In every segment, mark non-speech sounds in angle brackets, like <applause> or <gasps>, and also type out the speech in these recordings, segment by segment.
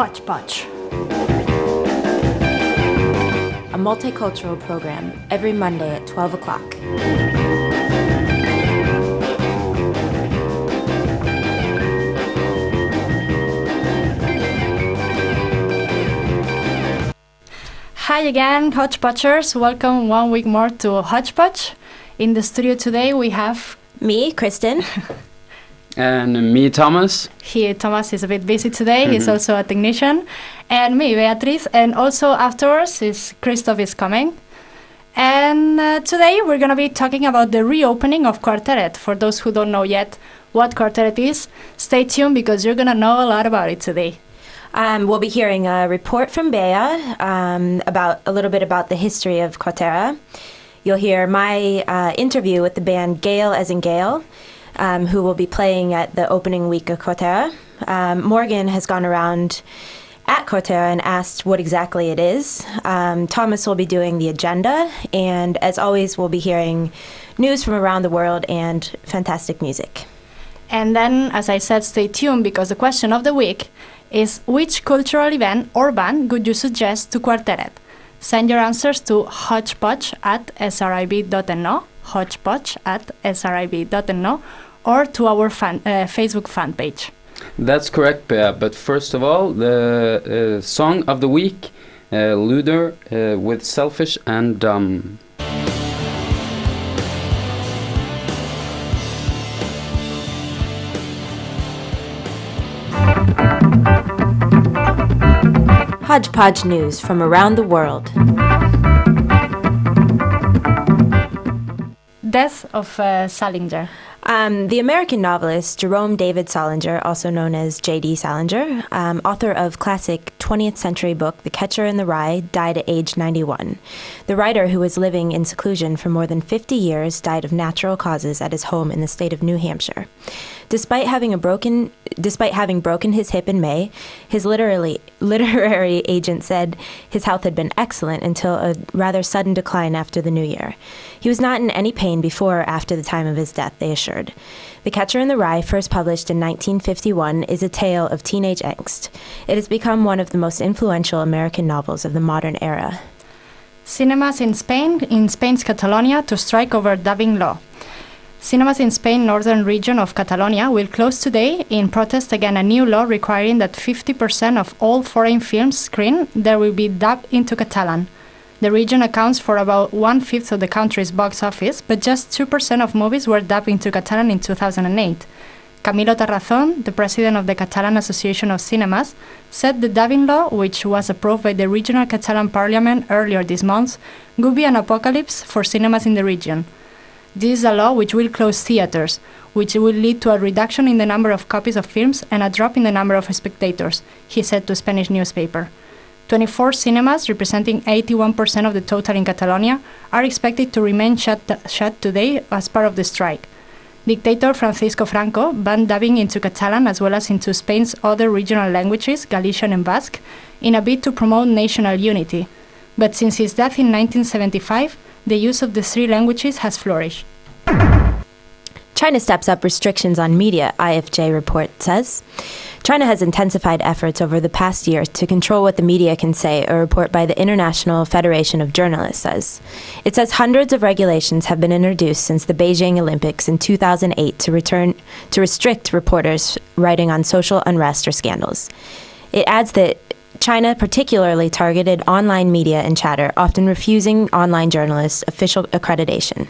Hodgepodge, a multicultural program every Monday at 12 o'clock. Hi again, Hodgepodgers. Welcome one week more to Hodgepodge. In the studio today we have Me, Kristen. <laughs> And me, Thomas. He Thomas is a bit busy today. He's Mhm. also a technician, and me, Beatriz, and also afterwards is Christoph is coming. And uh, today we're gonna be talking about the reopening of Kvarteret. For those who don't know yet what Kvarteret is, stay tuned because you're gonna know a lot about it today. Um, we'll be hearing a report from Bea um, about a little bit about the history of Quatera. You'll hear my uh, interview with the band Gale as in Gale, um, who will be playing at the opening week of Quatera. Um, Morgan has gone around at Quatera and asked what exactly it is. Um, Thomas will be doing the agenda, and as always, we'll be hearing news from around the world and fantastic music. And then, as I said, stay tuned because the question of the week is which cultural event or band would you suggest to Kvarteret? Send your answers to hodgepodge at srib.no, hodgepodge at srib.no, or to our fan, uh, Facebook fan page. That's correct, Bea. But first of all, the uh, song of the week, uh, Luder uh, with Selfish and Dumb. Hodgepodge news from around the world. Death of uh, Salinger. Um, the American novelist Jerome David Salinger, also known as J.D. Salinger, um, author of classic 20th century book The Catcher in the Rye, died at age 91. The writer, who was living in seclusion for more than 50 years, died of natural causes at his home in the state of New Hampshire. Despite having a broken, despite having broken his hip in May, his literally <laughs> literary agent said his health had been excellent until a rather sudden decline after the new year. He was not in any pain before or after the time of his death, they assured. The Catcher in the Rye, first published in 1951, is a tale of teenage angst. It has become one of the most influential American novels of the modern era. Cinemas in Spain, in Spain's Catalonia, to strike over dubbing law. Cinemas in Spain, northern region of Catalonia, will close today in protest against a new law requiring that 50% of all foreign films screened there will be dubbed into Catalan. The region accounts for about one fifth of the country's box office, but just 2% of movies were dubbed into Catalan in 2008. Camilo Tarrazón, the president of the Catalan Association of Cinemas, said the dubbing law, which was approved by the regional Catalan parliament earlier this month, would be an apocalypse for cinemas in the region. This is a law which will close theaters, which will lead to a reduction in the number of copies of films and a drop in the number of spectators, he said to a Spanish newspaper. 24 cinemas, representing 81% of the total in Catalonia, are expected to remain shut, shut today as part of the strike. Dictator Francisco Franco banned dubbing into Catalan as well as into Spain's other regional languages, Galician and Basque, in a bid to promote national unity. But since his death in 1975, the use of the three languages has flourished. China steps up restrictions on media, IFJ report says. China has intensified efforts over the past year to control what the media can say, a report by the International Federation of Journalists says. It says hundreds of regulations have been introduced since the Beijing Olympics in 2008 to return to restrict reporters writing on social unrest or scandals. It adds that China particularly targeted online media and chatter, often refusing online journalists official accreditation.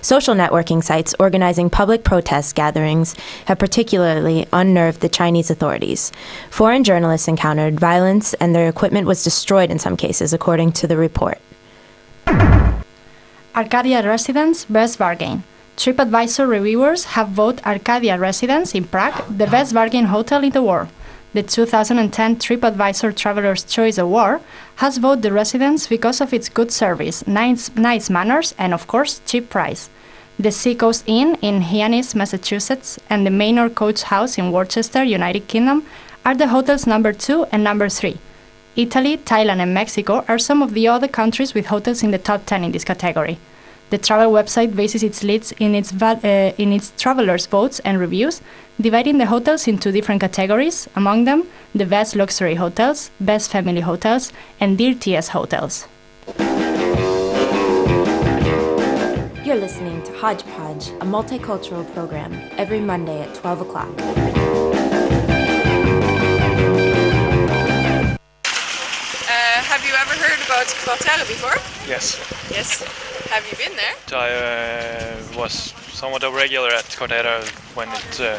Social networking sites organizing public protest gatherings have particularly unnerved the Chinese authorities. Foreign journalists encountered violence and their equipment was destroyed in some cases, according to the report. Arcadia Residence Best Bargain. TripAdvisor reviewers have voted Arcadia Residence in Prague the best bargain hotel in the world. The 2010 TripAdvisor Traveler's Choice Award has voted the residence because of its good service, nice, nice manners, and of course, cheap price. The Seacoast Inn in Hyannis, Massachusetts, and the Manor Coach House in Worcester, United Kingdom, are the hotels number two and number three. Italy, Thailand, and Mexico are some of the other countries with hotels in the top 10 in this category. The travel website bases its leads in its, uh, in its travelers' votes and reviews, dividing the hotels into different categories, among them the best luxury hotels, best family hotels, and dirtiest hotels. You're listening to Hodgepodge, a multicultural program, every Monday at 12 o'clock. Uh, have you ever heard about Quartera before? Yes, Yes. Have you been there? I uh, was somewhat a regular at Cortera when it uh,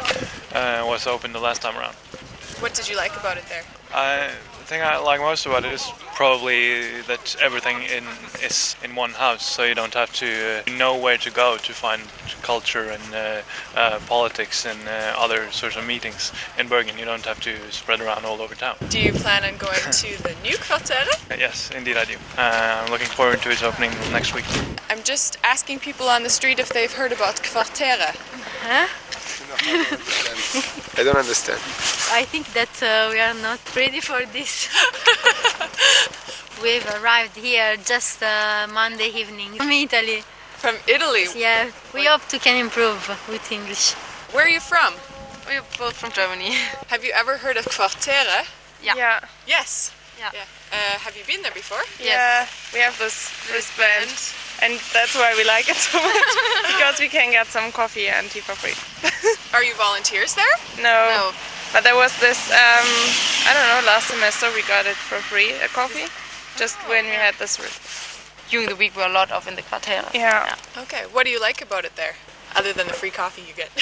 uh, was open the last time around. What did you like about it there? I, thing I like most about it is probably that everything in is in one house, so you don't have to uh, know where to go to find culture and uh, uh, politics and uh, other sorts of meetings in Bergen. You don't have to spread around all over town. Do you plan on going <laughs> to the new Quartera? Uh, Yes, indeed I do. Uh, I'm looking forward to its opening next week. I'm just asking people on the street if they've heard about Quartera. I don't understand. I think that uh, we are not ready for this. <laughs> We've arrived here just uh, Monday evening from Italy. From Italy. Yeah, we hope to can improve with English. Where are you from? We're both from Germany. Have you ever heard of Quartera? Yeah. Yeah, Yes. Yeah. Uh, have you been there before? yeah. We have this this band, and that's why we like it so <laughs> much because we can get some coffee and tea for free. <laughs> Are you volunteers there? No, No. but there was this. Um, I don't know. Last semester we got it for free a coffee, just when we had this. Re- During the week, we're a lot of in the quarter. yeah. Okay. What do you like about it there? Other than the free coffee you get. <laughs>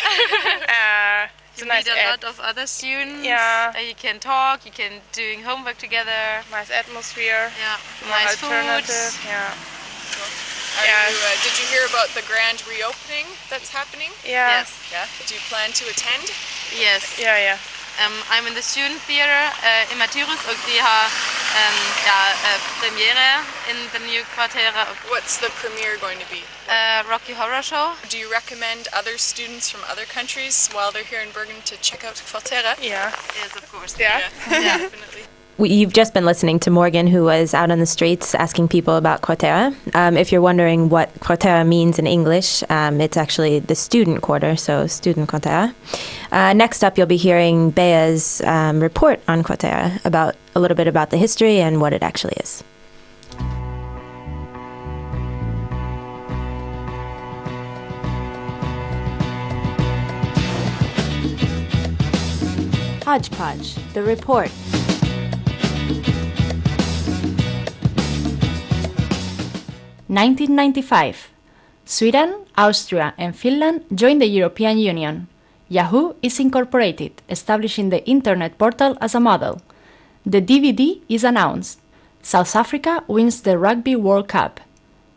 Uh, it's You a nice meet a at- lot of other students. Yeah. You can talk. You can doing homework together. nice atmosphere. Yeah. more Nice food. Yeah. Are Yeah. you, uh, did you hear about the grand reopening that's happening? Yeah. Yes. Yeah. Do you plan to attend? Yes. Yeah. Yeah. Um, I'm in the student theater uh, Immaturus og de har um, ja, uh, premiere in the new Quartera What's the premiere going to be? uh, Rocky Horror Show. Do you recommend other students from other countries while they're here in Bergen to check out Quartera? Yeah. Yes, of course. Yeah. Yeah, <laughs> definitely. You've just been listening to Morgan, who was out on the streets asking people about Quartera. Um, if you're wondering what Quartera means in English, um, it's actually the student quarter, so student Quartera. Uh, next up, you'll be hearing Bea's um, report on Quartera about a little bit about the history and what it actually is. Hodgepodge, the report. Nineteen ninety-five. Sweden, Austria, and Finland joined the European Union. Yahoo is incorporated, establishing the Internet portal as a model. The DVD is announced. South Africa wins the Rugby World Cup.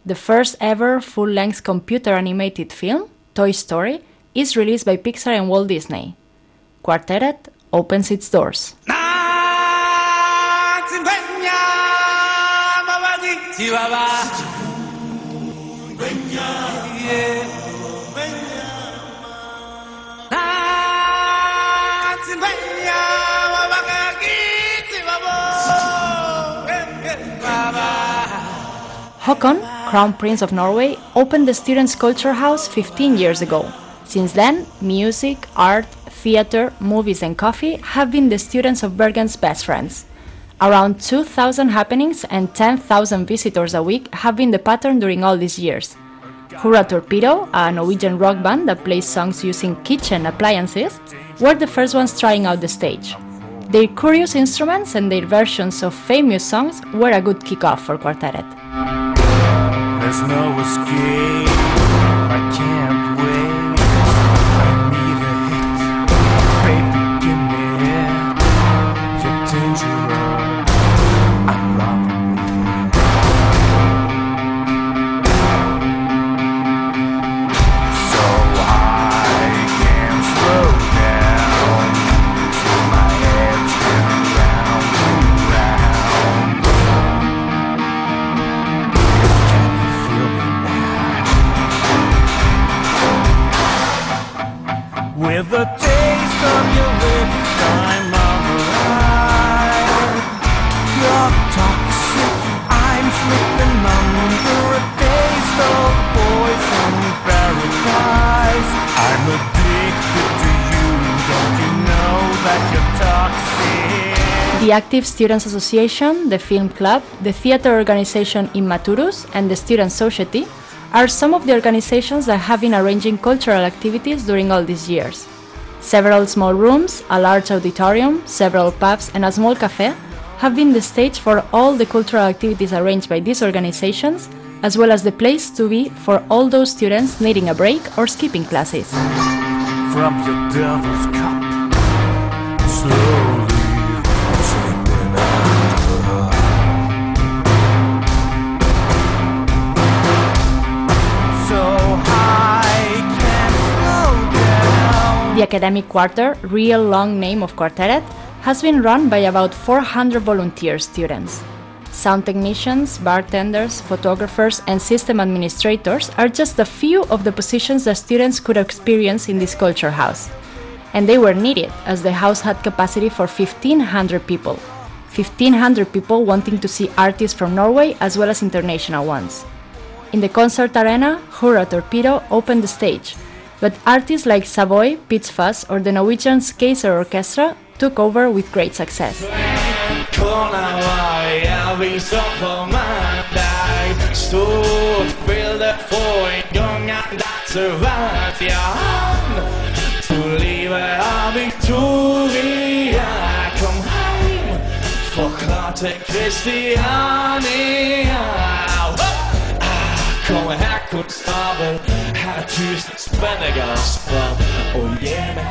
The first ever full length computer animated film, Toy Story, is released by Pixar and Walt Disney. Quartet opens its doors. Håkon, Crown Prince of Norway, opened the Students' Culture House 15 years ago. Since then, music, art, theater, movies, and coffee have been the students of Bergen's best friends. Around 2,000 happenings and 10,000 visitors a week have been the pattern during all these years. Hurra Torpedo, a Norwegian rock band that plays songs using kitchen appliances, were the first ones trying out the stage. Their curious instruments and their versions of famous songs were a good kickoff for Kvarteret. There's no escape. I can't The Active Students Association, the Film Club, the theater organization Immaturus, and the Student Society are some of the organizations that have been arranging cultural activities during all these years. Several small rooms, a large auditorium, several pubs, and a small cafe have been the stage for all the cultural activities arranged by these organizations, as well as the place to be for all those students needing a break or skipping classes. From devil's cup, Academic Quarter, real long name of Kvarteret, has been run by about 400 volunteer students. Sound technicians, bartenders, photographers, and system administrators are just a few of the positions that students could experience in this culture house. And they were needed, as the house had capacity for 1500 people. 1500 people wanting to see artists from Norway as well as international ones. In the concert arena, Hurra Torpedo opened the stage, but artists like Savoy, Pitz or the Norwegian Kaiser Orchestra took over with great success. Christiania ge mig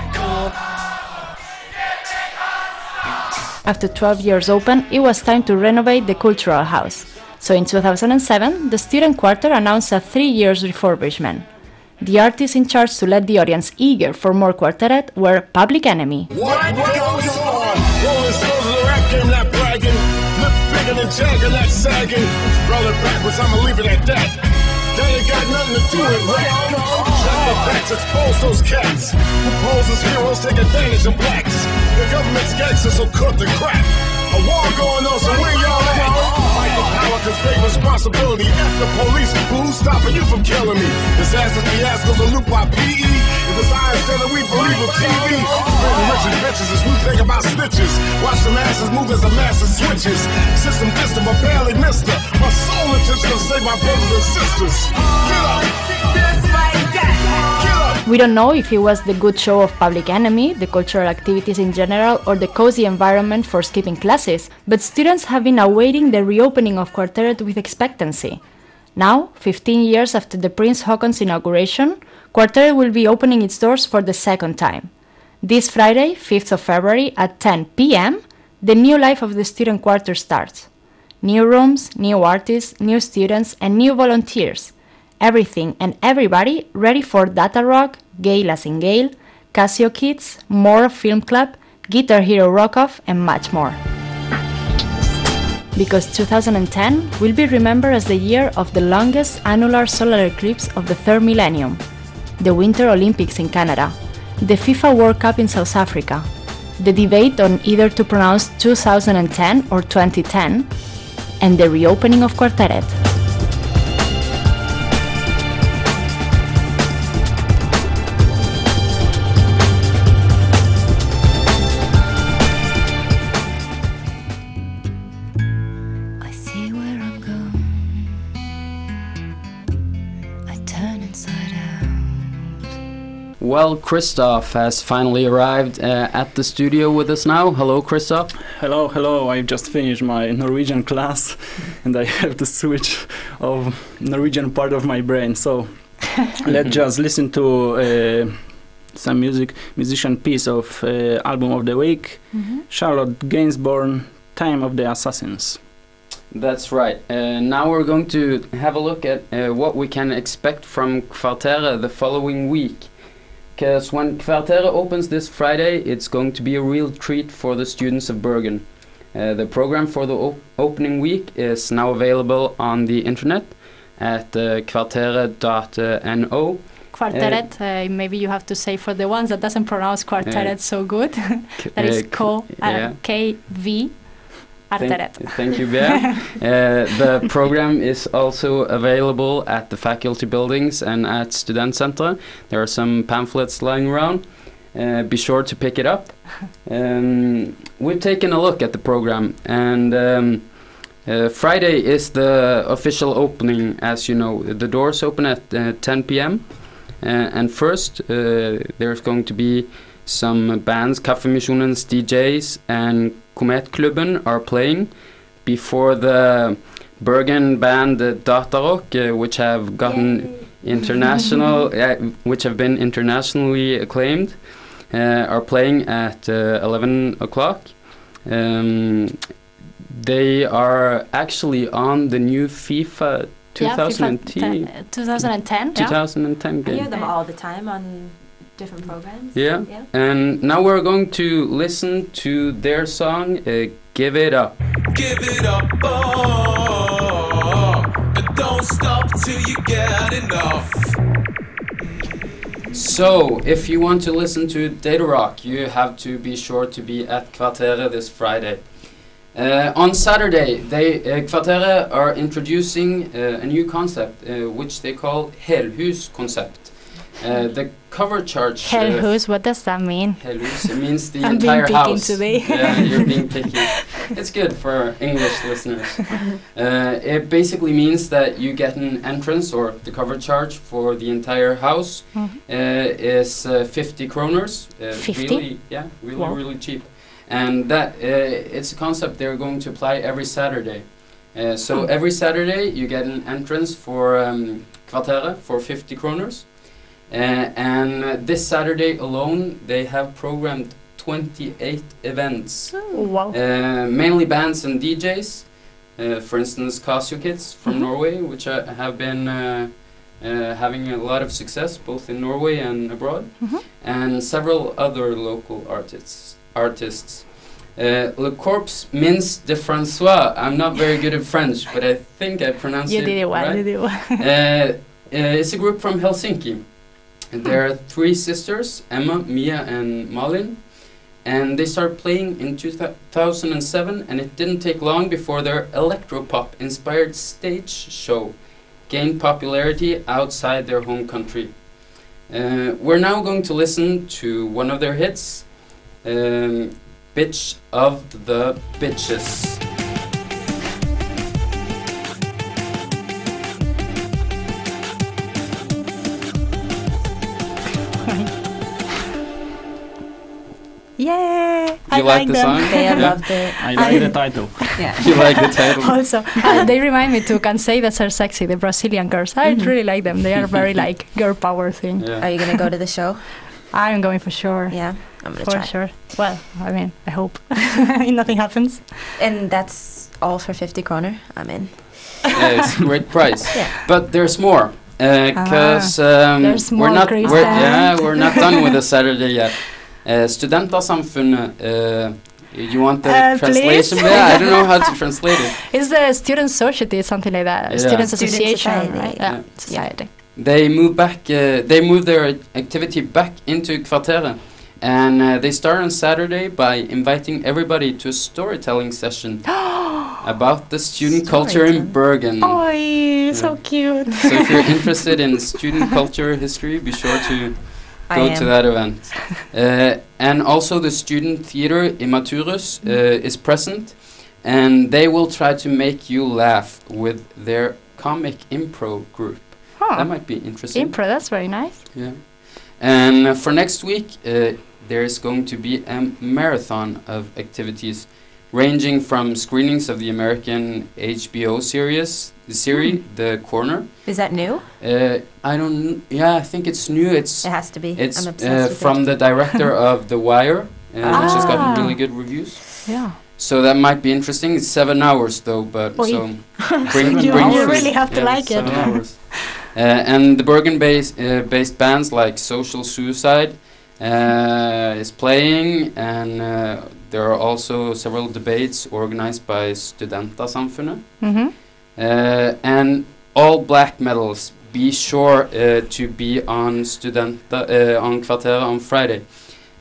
After 12 years open, it was time to renovate the cultural house. So in 2007, the student quarter announced a three years refurbishment. The artists in charge to let the audience eager for more quartet were Public Enemy, What goes on? The not bragging. Lip bigger than Jagger, not sagging. Backwards, I'ma leave it at that. Ain't got nothing to do with rap. Shut the backs, expose those cats. Who pose as heroes, take advantage of blacks. The government's gangsters, so cut the crap. A war going on, so where y'all at? Cause they responsibility. F the police, but who's stopping you from killing me? This ass Disasters, fiascos, a loop by PE. If it's I instead of we believe in TV. Spreading riches, bitches, is new thing about snitches. Watch the masses move as the masses switches. System distant, but barely missed her. My soul intention to save my brothers and sisters. Get up! We don't know if it was the good show of Public Enemy, the cultural activities in general, or the cozy environment for skipping classes, but students have been awaiting the reopening of Kvarteret with expectancy. Now, 15 years after the Prince Haakon's inauguration, Kvarteret will be opening its doors for the second time. This Friday, 5th of February at 10 pm, the new life of the student quarter starts. New rooms, new artists, new students, and new volunteers everything and everybody ready for Datarock, Gale as in Gale, Casio Kids, more Film Club, Guitar Hero Rock Off, and much more. Because 2010 will be remembered as the year of the longest annular solar eclipse of the third millennium, the Winter Olympics in Canada, the FIFA World Cup in South Africa, the debate on either to pronounce 2010 or 2010, and the reopening of Kvarteret. Well, Christoph has finally arrived uh, at the studio with us now. Hello, Christoph. Hello, hello. I've just finished my Norwegian class <laughs> and I have to switch of Norwegian part of my brain. So <laughs> let's just listen to uh, some music, musician piece of uh, album of the week, Mhm. Charlotte Gainsbourg, Time of the Assassins. That's right. Uh, now we're going to have a look at uh, what we can expect from Kvarteret the following week. Because when Kvarteret opens this Friday, it's going to be a real treat for the students of Bergen. Uh, the program for the op- opening week is now available on the internet at uh, kvarteret.no. Quarteret, uh, maybe you have to say for the ones that doesn't pronounce quarteret Uh, so good. That is uh, yeah. uh, KV Arteret. Thank, thank you, Bea. <laughs> uh, the program is also available at the faculty buildings and at Student Center. There are some pamphlets lying around. uh, be sure to pick it up. Um, we've taken a look at the program, and um, uh, Friday is the official opening. As you know, the doors open at uh, 10 p.m. Uh, and first, uh, there's going to be some bands, Kaffemisjonens DJs and Kometklubben are playing before the Bergen band uh, Datarock, uh, which have gotten international, <laughs> uh, which have been internationally acclaimed, uh, are playing at uh, 11 o'clock. Um, they are actually on the new FIFA 2010. Yeah, FIFA 2010, 10 2010. yeah. 2010 I hear them all the time on different programs. Yeah. Yeah. And now we're going to listen to their song, uh, Give It Up. Give it up, oh, and don't stop till you get enough. So, if you want to listen to Datarock, you have to be sure to be at Kvarteret this Friday. Uh, on Saturday, they uh, Kvarteret are introducing uh, a new concept, uh, which they call Helhus concept. Uh, the cover charge. uh, what does that mean? Helhus. It means the <laughs> I'm being entire picky house. today. <laughs> yeah, you're being <laughs> picky. It's good for English listeners. Uh, it basically means that you get an entrance or the cover charge for the entire house Mhm. uh, is uh, 50 kroners. Uh, 50? Really, yeah, really, Wow. really cheap. And that uh, it's a concept they're going to apply every Saturday. Uh, so Hmm. every Saturday you get an entrance for um, for 50 kroners. Uh, and this Saturday alone, they have programmed 28 events. Wow. Uh, mainly bands and DJs. Uh, for instance, Casio Kids from Mhm. Norway, which uh, have been uh, uh, having a lot of success both in Norway and abroad, Mhm. and several other local artists. Artists. Uh, Le Corps Mince de François. I'm not very good at French, but I think I pronounced You it did it well. right. You did it well. Uh, uh, it's a group from Helsinki. And There are three sisters, Emma, Mia, and Malin. And they started playing in 2007, and it didn't take long before their electropop inspired stage show gained popularity outside their home country. Uh, we're now going to listen to one of their hits, um, Bitch of the Bitches. Yeah, I You like the them. song? They Yeah. loved it. I like the title. <laughs> Yeah. You like the title? <laughs> also, uh, they remind me to Cansei de Ser Sexy, the Brazilian girls. I Mhm. really like them. They are very <laughs> like girl power thing. Yeah. Are you gonna go to the show? I'm going for sure. Yeah, I'm gonna for try. sure. Well, I mean, I hope nothing happens. And that's all for 50 kroner. I'm in. yeah, it's a great price. Yeah. But there's more. Because um, we're not we're, yeah we're not done with the Saturday yet. Uh, Studentersamfunnet. Uh, you want the Uh, translation? please? Yeah, I don't know how to translate it. <laughs> It's the student society, something like that. Yeah. Student Student association, society. right? Yeah. Yeah, society. They move back. Uh, they move their activity back into Kvarteret, and uh, they start on Saturday by inviting everybody to a storytelling session <gasps> about the student culture in Bergen. Oh, so cute. So if you're <laughs> interested in student culture history, be sure to I go am. to that event. Uh, and also the student theater Immaturus uh, is present, and they will try to make you laugh with their comic improv group. Huh. That might be interesting. Impro, that's very nice. Yeah. And uh, for next week, uh, there is going to be a marathon of activities, ranging from screenings of the American HBO series, the series The Corner. Is that new? Uh, I don't. Yeah, I think it's new. It's It has to be. it's I'm uh, from it. the director <laughs> of The Wire, uh, which has Ah. gotten really good reviews. Yeah. So that might be interesting. It's seven hours though, but Oi. so bring You- bring <laughs> you really have to Yeah, like it. seven hours. Uh, and the Bergen-based uh, based bands like Social Suicide uh, is playing, and uh, there are also several debates organized by Studentersamfunnet. Mm-hmm. Uh, and all black medals, be sure uh, to be on Studenta uh, on Kvarteret on Friday.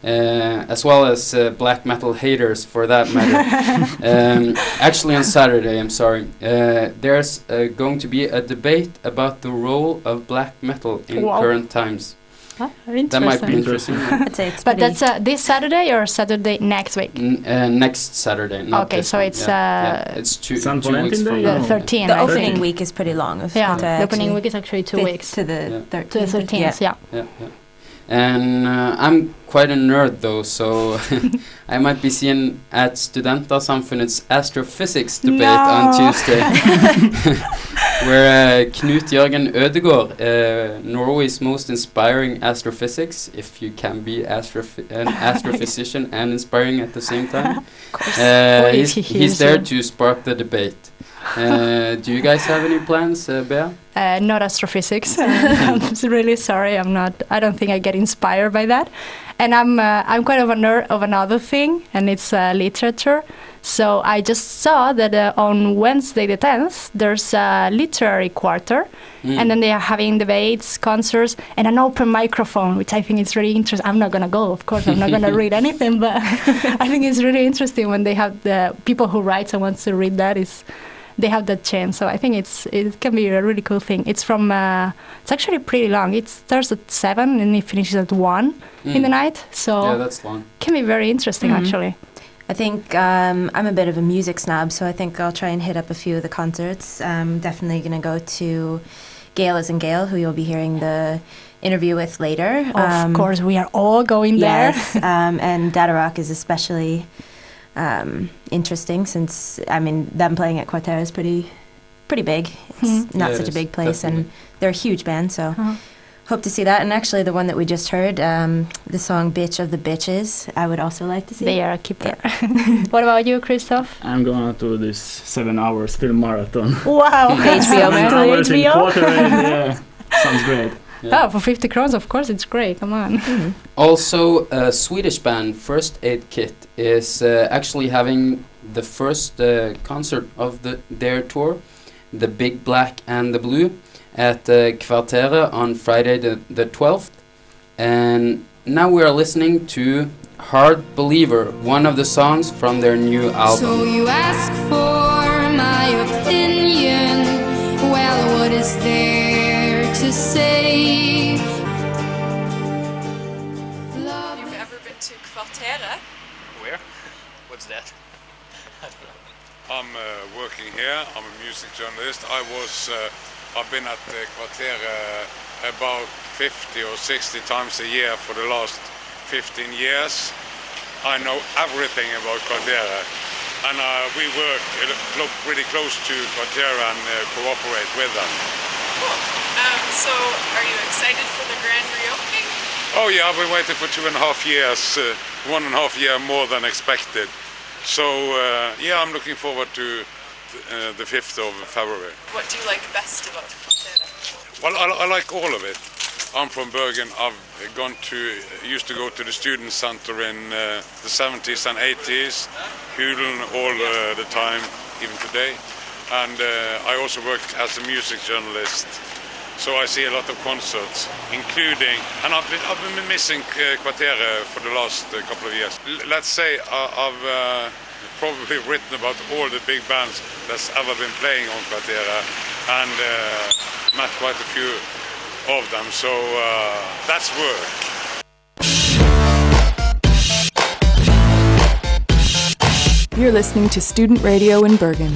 Uh, as well as uh, black metal haters for that matter. <laughs> um, actually, on Saturday, I'm sorry, uh, there's uh, going to be a debate about the role of black metal in Wow. current times. That might be Interesting. interesting. I'd say it's <laughs> But that's uh, this Saturday or Saturday next week? N- uh, next Saturday. Not Okay, this so one. it's, yeah. uh, yeah. it's two, San two weeks from Day The 13th. the opening think. week is pretty long. Yeah, the opening week is actually two weeks. to the Yeah. 13th. To the 13th, yeah. Yeah, yeah. And uh, I'm quite a nerd though, so <laughs> I might be seen at Studentersamfunnets astrophysics debate on Tuesday, <laughs> <laughs> where uh, Knut Jørgen Ødegaard, uh, Norway's most inspiring astrophysics, if you can be astrophy- an astrophysician and inspiring at the same time, uh, he's, he's there to spark the debate. Uh, do you guys have any plans, uh, Bea? Uh, not astrophysics. <laughs> I'm really sorry. I'm not. I don't think I get inspired by that. And I'm uh, I'm quite of a nerd of another thing, and it's uh, literature. So I just saw that uh, on Wednesday the 10th there's a literary quarter, Mm. and then they are having debates, concerts, and an open microphone, which I think is really interesting. I'm not gonna go, of course. I'm not gonna <laughs> read anything, but <laughs> I think it's really interesting when they have the people who write and wants to read that is they have that chance. So I think it's it can be a really cool thing. It's from uh, it's actually pretty long. It starts at seven and it finishes at one in the Mm. night. So Yeah, that's long. can be very interesting Mhm. actually. I think um, I'm a bit of a music snob, so I think I'll try and hit up a few of the concerts. I'm definitely going to go to Gale as in Gale, who you'll be hearing the interview with later. Of Um, course, we are all going there. Um, and Datarock is especially um, interesting since I mean them playing at Quartera is pretty pretty big. It's Mhm. not Yeah, such it a big place, and they're a huge band. So Uh-huh. hope to see that. And actually, the one that we just heard, um, the song "Bitch of the Bitches," I would also like to see. They are a keeper. <laughs> what about you, Christoph? I'm going to do this seven hours film marathon. Wow, <laughs> HBO seven man. hours in HBO? quarter, and, yeah, <laughs> sounds great. Yeah. Oh, for 50 crowns, of course, it's great. Come on. <laughs> Also, a Swedish band, First Aid Kit, is uh, actually having the first uh, concert of the, their tour, The Big Black and the Blue, at uh, Kvarteret on Friday the, the 12th. And now we are listening to Hard Believer, one of the songs from their new album. So you ask for my opinion. Well, what is there to say? Have you ever been to Kvarteret? Where? What's that? <laughs> I'm uh, working here. I'm a music journalist. I was, uh, I've been at the Quarter uh, about 50 or 60 times a year for the last 15 years. I know everything about Quarter, and uh, we work really close to Quarter and uh, cooperate with them. Cool. Um, so, are you excited for the grand reopening? Oh yeah, I've been waiting for two and a half years, uh, one and a half year more than expected. So uh, yeah, I'm looking forward to uh, the 5th of February. What do you like best about Kvarteret? Well, I, I like all of it. I'm from Bergen. I've gone to, used to go to the student center in uh, the 70s and 80s, Hulen all uh, the time, even today. And uh, I also work as a music journalist. So I see a lot of concerts, including, and I've been, I've been missing uh, Quartere for the last uh, couple of years. L- let's say I've uh, probably <laughs> written about all the big bands that's ever been playing on Quartere and uh, met quite a few of them. So uh, that's work. You're listening to Student Radio in Bergen.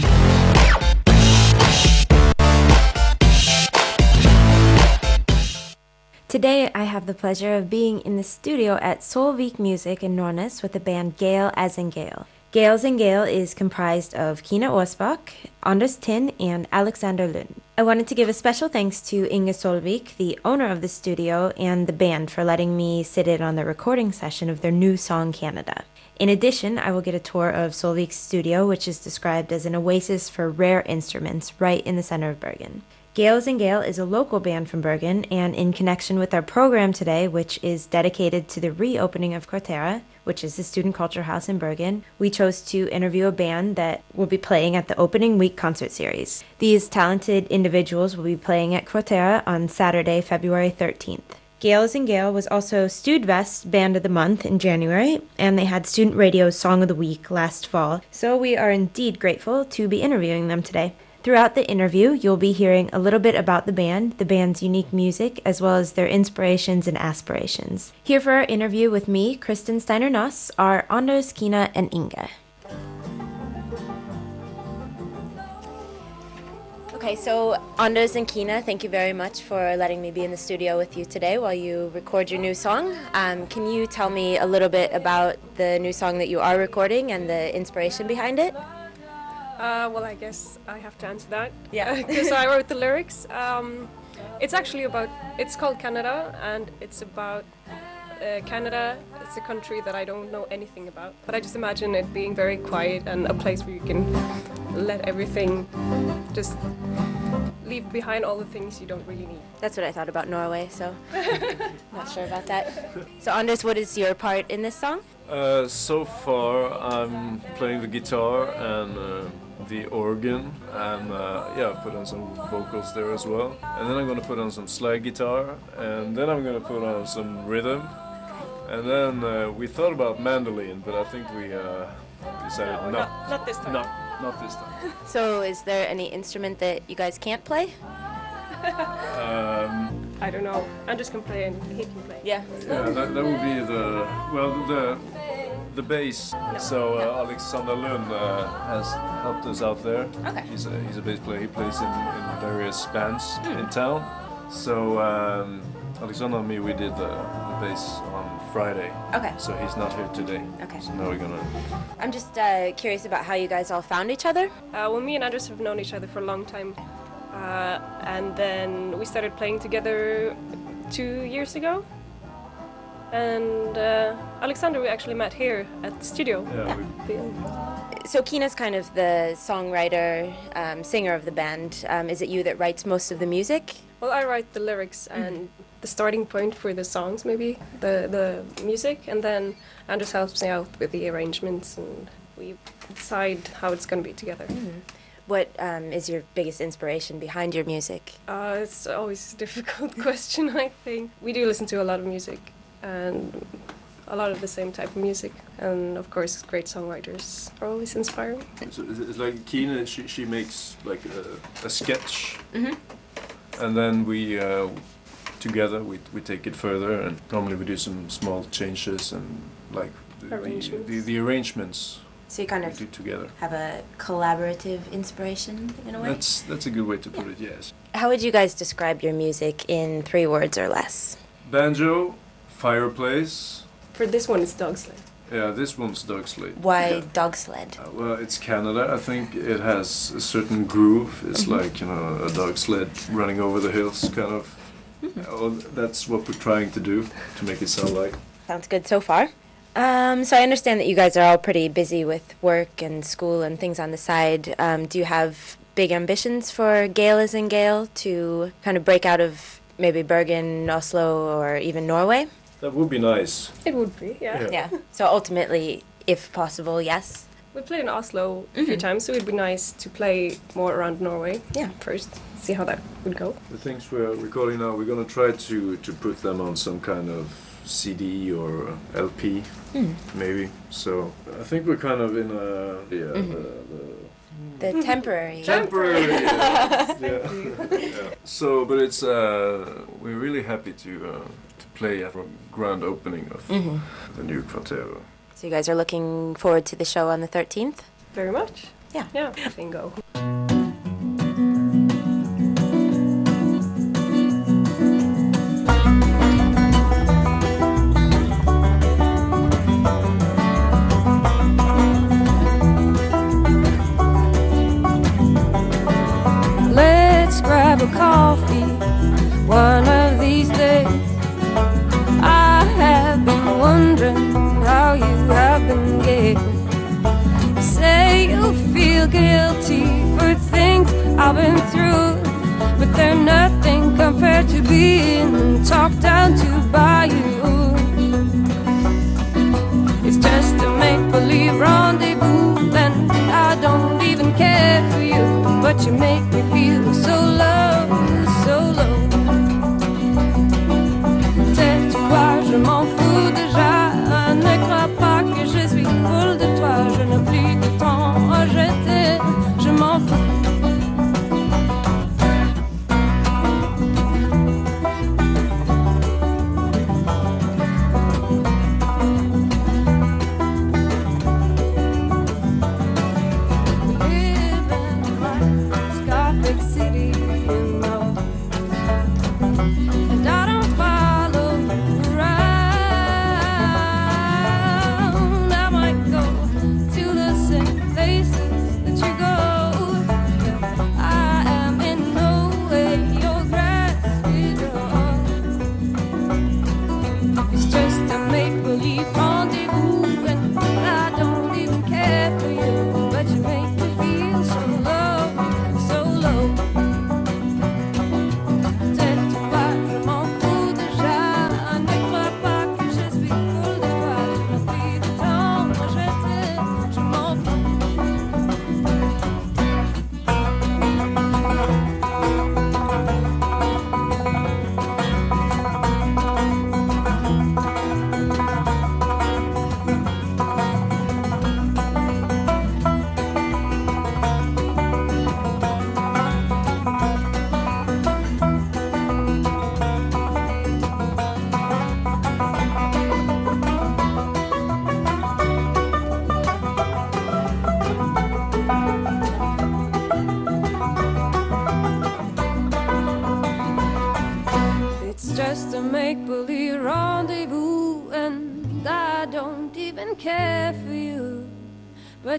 Today, I have the pleasure of being in the studio at Solvik Music in Nordnes with the band Gale as in Gale. Gale as in Gale is comprised of Kina Osbach, Anders Tin, and Alexander Lund. I wanted to give a special thanks to Inge Solvik, the owner of the studio, and the band for letting me sit in on the recording session of their new song Canada. In addition, I will get a tour of Solvik's studio, which is described as an oasis for rare instruments right in the center of Bergen. Gale as in Gale is a local band from Bergen, and in connection with our program today, which is dedicated to the reopening of Quartera, which is the student culture house in Bergen, we chose to interview a band that will be playing at the opening week concert series. These talented individuals will be playing at Quartera on Saturday, February 13th. Gale as in Gale was also Studvest Band of the Month in January, and they had Student Radio's Song of the Week last fall, so we are indeed grateful to be interviewing them today. Throughout the interview, you'll be hearing a little bit about the band, the band's unique music, as well as their inspirations and aspirations. Here for our interview with me, Kristen Steiner Noss, are Anders, Kina, and Inga. Okay, so Anders and Kina, thank you very much for letting me be in the studio with you today while you record your new song. Um, can you tell me a little bit about the new song that you are recording and the inspiration behind it? Uh, well, I guess I have to answer that. Yeah. <laughs> Because I wrote the lyrics. Um, it's actually about, it's called Canada, and it's about uh, Canada. It's a country that I don't know anything about. But I just imagine it being very quiet and a place where you can let everything just leave behind all the things you don't really need. That's what I thought about Norway, so <laughs> not sure about that. So, Anders, what is your part in this song? Uh, so far, I'm playing the guitar and uh, the organ, and uh, yeah, put on some vocals there as well. And then I'm gonna put on some slide guitar, and then I'm gonna put on some rhythm. And then uh, we thought about mandolin, but I think we uh, decided No, no, not- not this time. No, not this time. So, is there any instrument that you guys can't play? Um, I don't know. I'm just gonna play and he can play. Yeah. Yeah, that, that would be the well the the bass. So uh, Alexander Lund uh, has helped us out there. Okay. He's a he's a bass player. He plays in, in various bands in town. So um, Alexander and me we did the, the bass on Friday. Okay. So he's not here today. Okay. So now we're gonna. I'm just uh, curious about how you guys all found each other. Uh, well, me and Anders have known each other for a long time. Uh, and then we started playing together two years ago. And uh, Alexander, we actually met here at the studio. Yeah, we... So, Kina's kind of the songwriter, um, singer of the band. Um, is it you that writes most of the music? Well, I write the lyrics and the starting point for the songs, maybe the the music, and then Anders helps me out with the arrangements, and we decide how it's going to be together. What um, is your biggest inspiration behind your music? Uh, it's always a difficult <laughs> question, I think. We do listen to a lot of music and a lot of the same type of music. And of course, great songwriters are always inspiring. So it's it's like Kina. She she makes like a, a sketch, Mhm. And then we. Uh, Together, we, we take it further, and normally we do some small changes and like the, the, Arrangements. the, the arrangements So you kind of do together. have a collaborative inspiration in a way? That's that's a good way to put it. Yes. How would you guys describe your music in three words or less? Banjo, fireplace. For this one, it's Dog Sled. Yeah, this one's dog sled. Why dog sled? Uh, well, it's Canada. I think it has a certain groove. It's Mhm. like you know a dog sled running over the hills, kind of. Oh, that's what we're trying to do to make it sound like. Sounds good so far. Um, so I understand that you guys are all pretty busy with work and school and things on the side. Um, do you have big ambitions for Gale as in Gale to kind of break out of maybe Bergen, Oslo, or even Norway? That would be nice. It would be, yeah. Yeah. So ultimately, if possible, yes. We played in Oslo a few times, so it'd be nice to play more around Norway. Yeah. First, see how that would go. The things we're recording now, we're gonna try to to put them on some kind of CD or LP, Mm. maybe. So I think we're kind of in a yeah. Mhm. The, the The temporary. Temporary. yes, <laughs> yeah. yeah. So, but it's uh, we're really happy to uh, to play at the grand opening of Mhm. the new Kvartero. So you guys are looking forward to the show on the 13th? Very much. Yeah. Yeah, I nothing compared to being talked down to by you.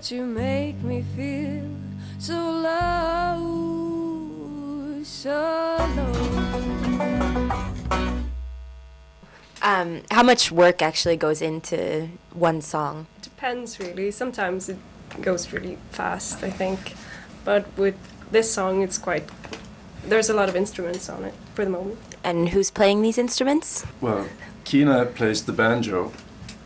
But you make me feel so low, so low. Um, how much work actually goes into one song? It Depends really. Sometimes it goes really fast, I think. But with this song, it's quite. There's a lot of instruments on it for the moment. And who's playing these instruments? Well, Kina plays the banjo,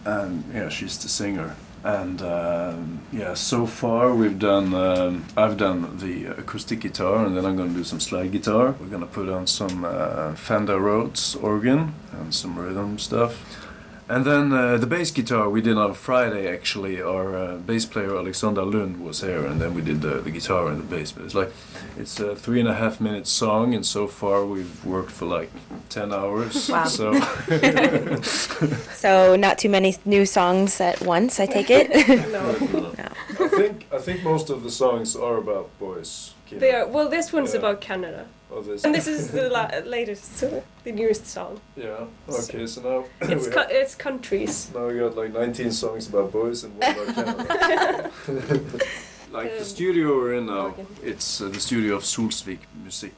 and yeah, she's the singer. And um, yeah, so far we've done. Um, I've done the acoustic guitar, and then I'm going to do some slide guitar. We're going to put on some uh, Fender Rhodes organ and some rhythm stuff. And then uh, the bass guitar we did on Friday. Actually, our uh, bass player Alexander Lund was here, and then we did the, the guitar and the bass. But it's like it's a three and a half minute song, and so far we've worked for like ten hours. Wow. So <laughs> <laughs> So not too many new songs at once, I take it. <laughs> no I think I think most of the songs are about boys. Kina. They are, well, this one's Yeah. about Canada. Oh, this- And this is the la- latest, so the newest song. Yeah. Okay. So now <laughs> It's co- have- it's countries. now we got like 19 songs about boys and one about Canada. <laughs> like the studio we're in now, it's uh, the studio of Solsvik Music,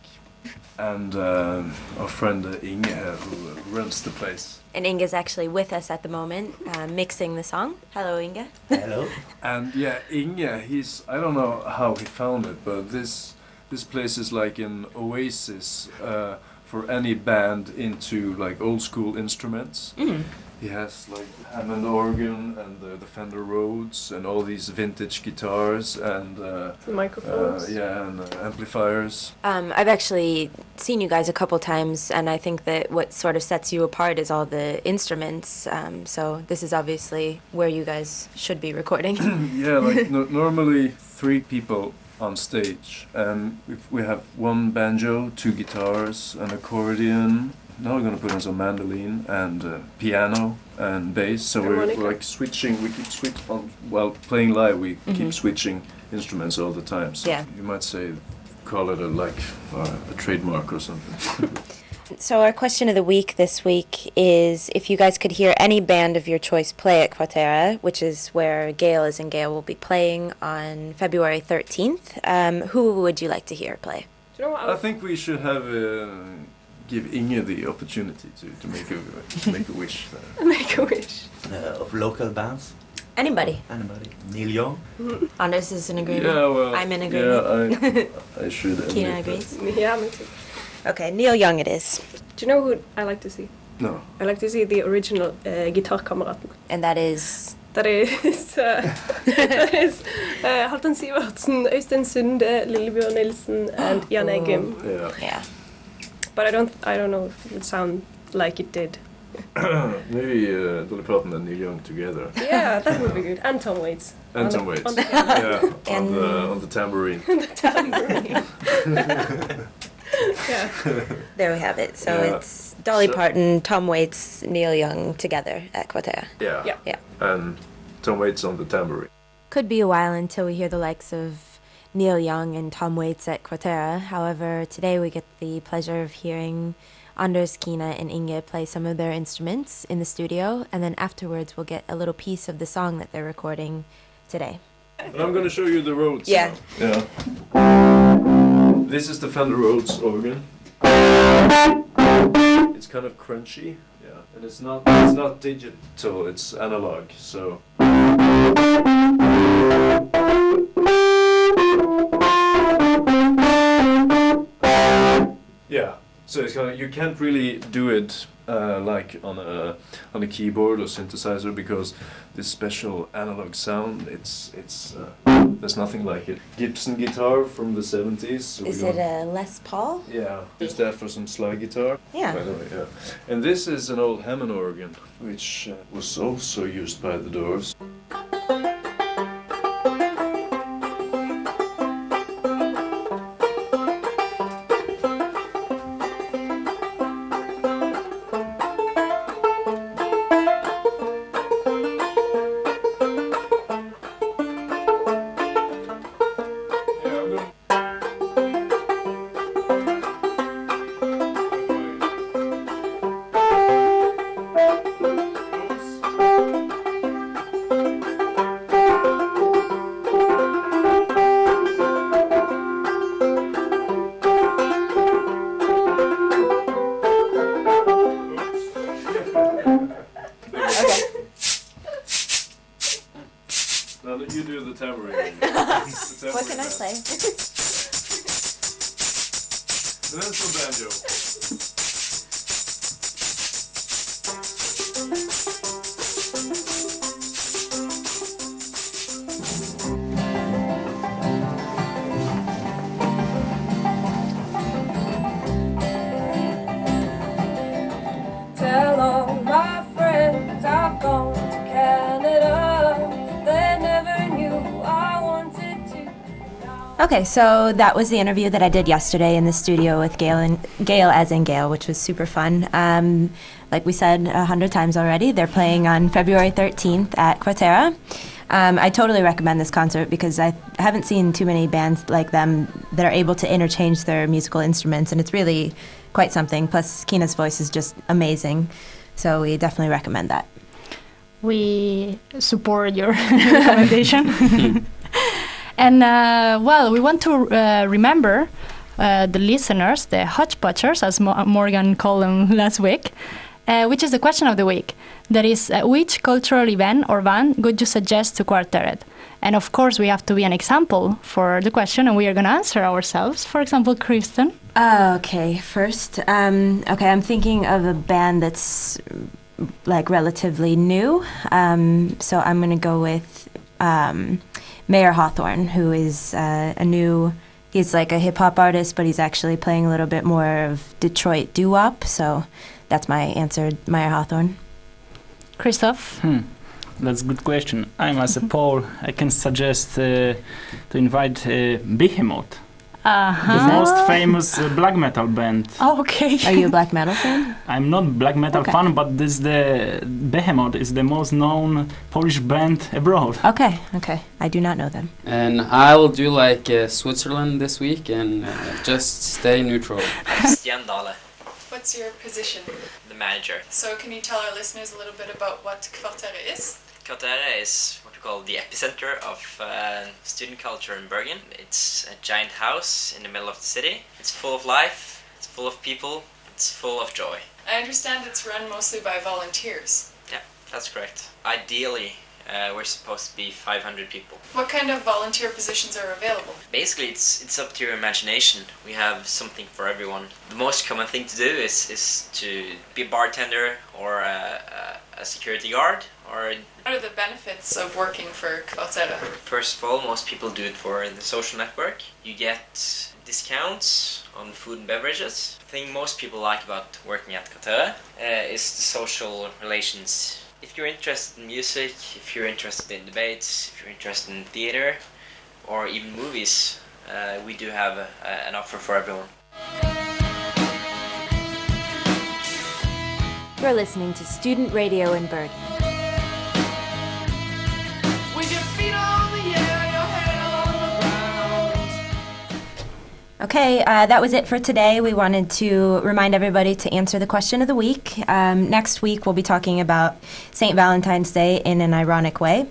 and um, our friend uh, Inge here who uh, runs the place. and Inge is actually with us at the moment, uh, mixing the song. Hello, Inga. Hello. And yeah, Inge, he's I don't know how he found it, but this this place is like an oasis uh, for any band into like old school instruments. Mm. He has like Hammond organ and the, the Fender Rhodes and all these vintage guitars and uh, The microphones. uh, yeah, and uh, amplifiers. Um, I've actually seen you guys a couple times, and I think that what sort of sets you apart is all the instruments. Um, so this is obviously where you guys should be recording. <coughs> yeah, like no, normally three people on stage, and we have one banjo, two guitars, an accordion. Now we're gonna put on some mandolin and uh, piano and bass. So we're, we're like switching. We keep switch on while playing live. We Mhm. keep switching instruments all the time. So Yeah. you might say, call it a like uh, a trademark or something. <laughs> so our question of the week this week is if you guys could hear any band of your choice play at Kvarteret, which is where Gale is, and Gale will be playing on February 13th, um, who would you like to hear play? Do you know what? I think we should have uh, give Inge the opportunity to, to make a to make a wish. there. <laughs> Make a wish. Uh, of local bands? Anybody. Anybody. Neil Young? Anders is in agreement. Yeah, well, I'm in yeah, agreement. I- <laughs> I should admit Kina that. agrees. Yeah, me too. Okay, Neil Young it is. Do you know who I like to see? No. I like to see the original uh, Gitarkameratene. And that is? That is, uh, <laughs> that is uh, Halvdan Sivertsen, Øystein Sunde, Lillebjørn Nilsen, and Jan Eggum. Yeah. Yeah. But I don't, I don't know if it would sound like it did. <coughs> Maybe uh, Dolly Parton and Neil Young together. Yeah, that would be good. And Tom Waits. And On Tom the- Waits. on the- yeah, on the on the tambourine. <laughs> the tambourine. <laughs> yeah. <laughs> There we have it. So Yeah. it's Dolly So- Parton, Tom Waits, Neil Young together at Kvarteret. Yeah. Yeah. Yeah. And Tom Waits on the tambourine. Could be a while until we hear the likes of Neil Young and Tom Waits at Kvarteret. However, today we get the pleasure of hearing Anders Kina and Inge play some of their instruments in the studio, and then afterwards we'll get a little piece of the song that they're recording today. And I'm gonna show you the Rhodes. Yeah. now. Yeah. This is the Fender Rhodes organ. It's kind of crunchy. Yeah. And it's not it's not digital, it's analog. So So it's kind of, you can't really do it uh, like on a on a keyboard or synthesizer because this special analog sound it's it's uh, there's nothing like it. Gibson guitar from the 70s. so we Is it a Les Paul? yeah, use that for some slide guitar. Yeah. By the way, yeah. And this is an old Hammond organ, which uh, was also used by the Doors. Okay, so that was the interview that I did yesterday in the studio with Gale and Gale as in Gale, which was super fun. Um, like we said a hundred times already, they're playing on February 13th at Kvarteret. Um, I totally recommend this concert because I haven't seen too many bands like them that are able to interchange their musical instruments, and it's really quite something. Plus, Kina's voice is just amazing, so we definitely recommend that. We support your <laughs> recommendation. <laughs> and uh, well, we want to uh, remember uh, the listeners, the hodgepodgers, as Mo- Morgan called them <laughs> last week, uh, which is the question of the week. That is, uh, which cultural event or band would you suggest to Kvarteret? And of course, we have to be an example for the question, and we are going to answer ourselves. For example, Kristen. Uh, okay, first, um, okay, I'm thinking of a band that's like relatively new. Um, so I'm gonna go with um, Mayer Hawthorne, who is uh, a new. He's like a hip hop artist, but he's actually playing a little bit more of Detroit doo wop. So that's my answer, Mayer Hawthorne. Christoph. Hmm. That's a good question. I'm as a Paul. I can suggest uh, to invite uh, Behemoth, Uh-huh. the most famous uh, black metal band. Okay. Are you a black metal fan? <laughs> I'm not black metal Okay. fan, but this the Behemoth is the most known Polish band abroad. Okay, okay. I do not know them. And I'll do like uh, Switzerland this week and uh, just stay neutral. <laughs> Stian Dale, What's your position? the manager. So can you tell our listeners a little bit about what Kvarteret is? Kvarteret is what we call the epicenter of uh, student culture in Bergen. It's a giant house in the middle of the city. It's full of life, it's full of people, it's full of joy. I understand it's run mostly by volunteers. Yeah, that's correct. Ideally, uh, we're supposed to be 500 people. What kind of volunteer positions are available? Basically, it's it's up to your imagination. We have something for everyone. The most common thing to do is, is to be a bartender or a, a, a security guard or What are the benefits of working for Kvarteret? First of all, most people do it for the social network. You get discounts on food and beverages. The thing most people like about working at Kvarteret uh, is the social relations. If you're interested in music, if you're interested in debates, if you're interested in theater, or even movies, uh, we do have a, a, an offer for everyone. You're listening to Student Radio in Bergen. Okay, uh, that was it for today. We wanted to remind everybody to answer the question of the week. Um, next week, we'll be talking about St. Valentine's Day in an ironic way.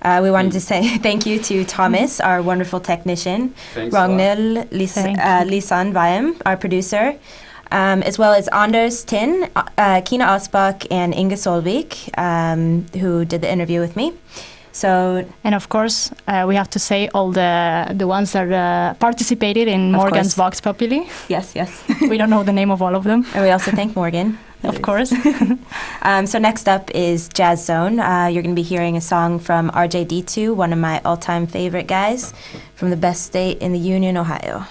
Uh, we wanted to say <laughs> thank you to Thomas, our wonderful technician, Thanks. Ragnhild Lis- uh, Lisan Vaim, our producer, um, as well as Anders Tin, uh, Kina Asbach, and Inga Solvik, um, who did the interview with me. So, And of course, uh, we have to say all the the ones that uh, participated in Morgan's course. Vox Populi. yes, yes. <laughs> we don't know the name of all of them. And we also thank Morgan. <laughs> Of course. <laughs> Um, so next up is Jazz Zone. Uh, you're going to be hearing a song from RJD2, one of my all-time favorite guys from the best state in the Union, Ohio.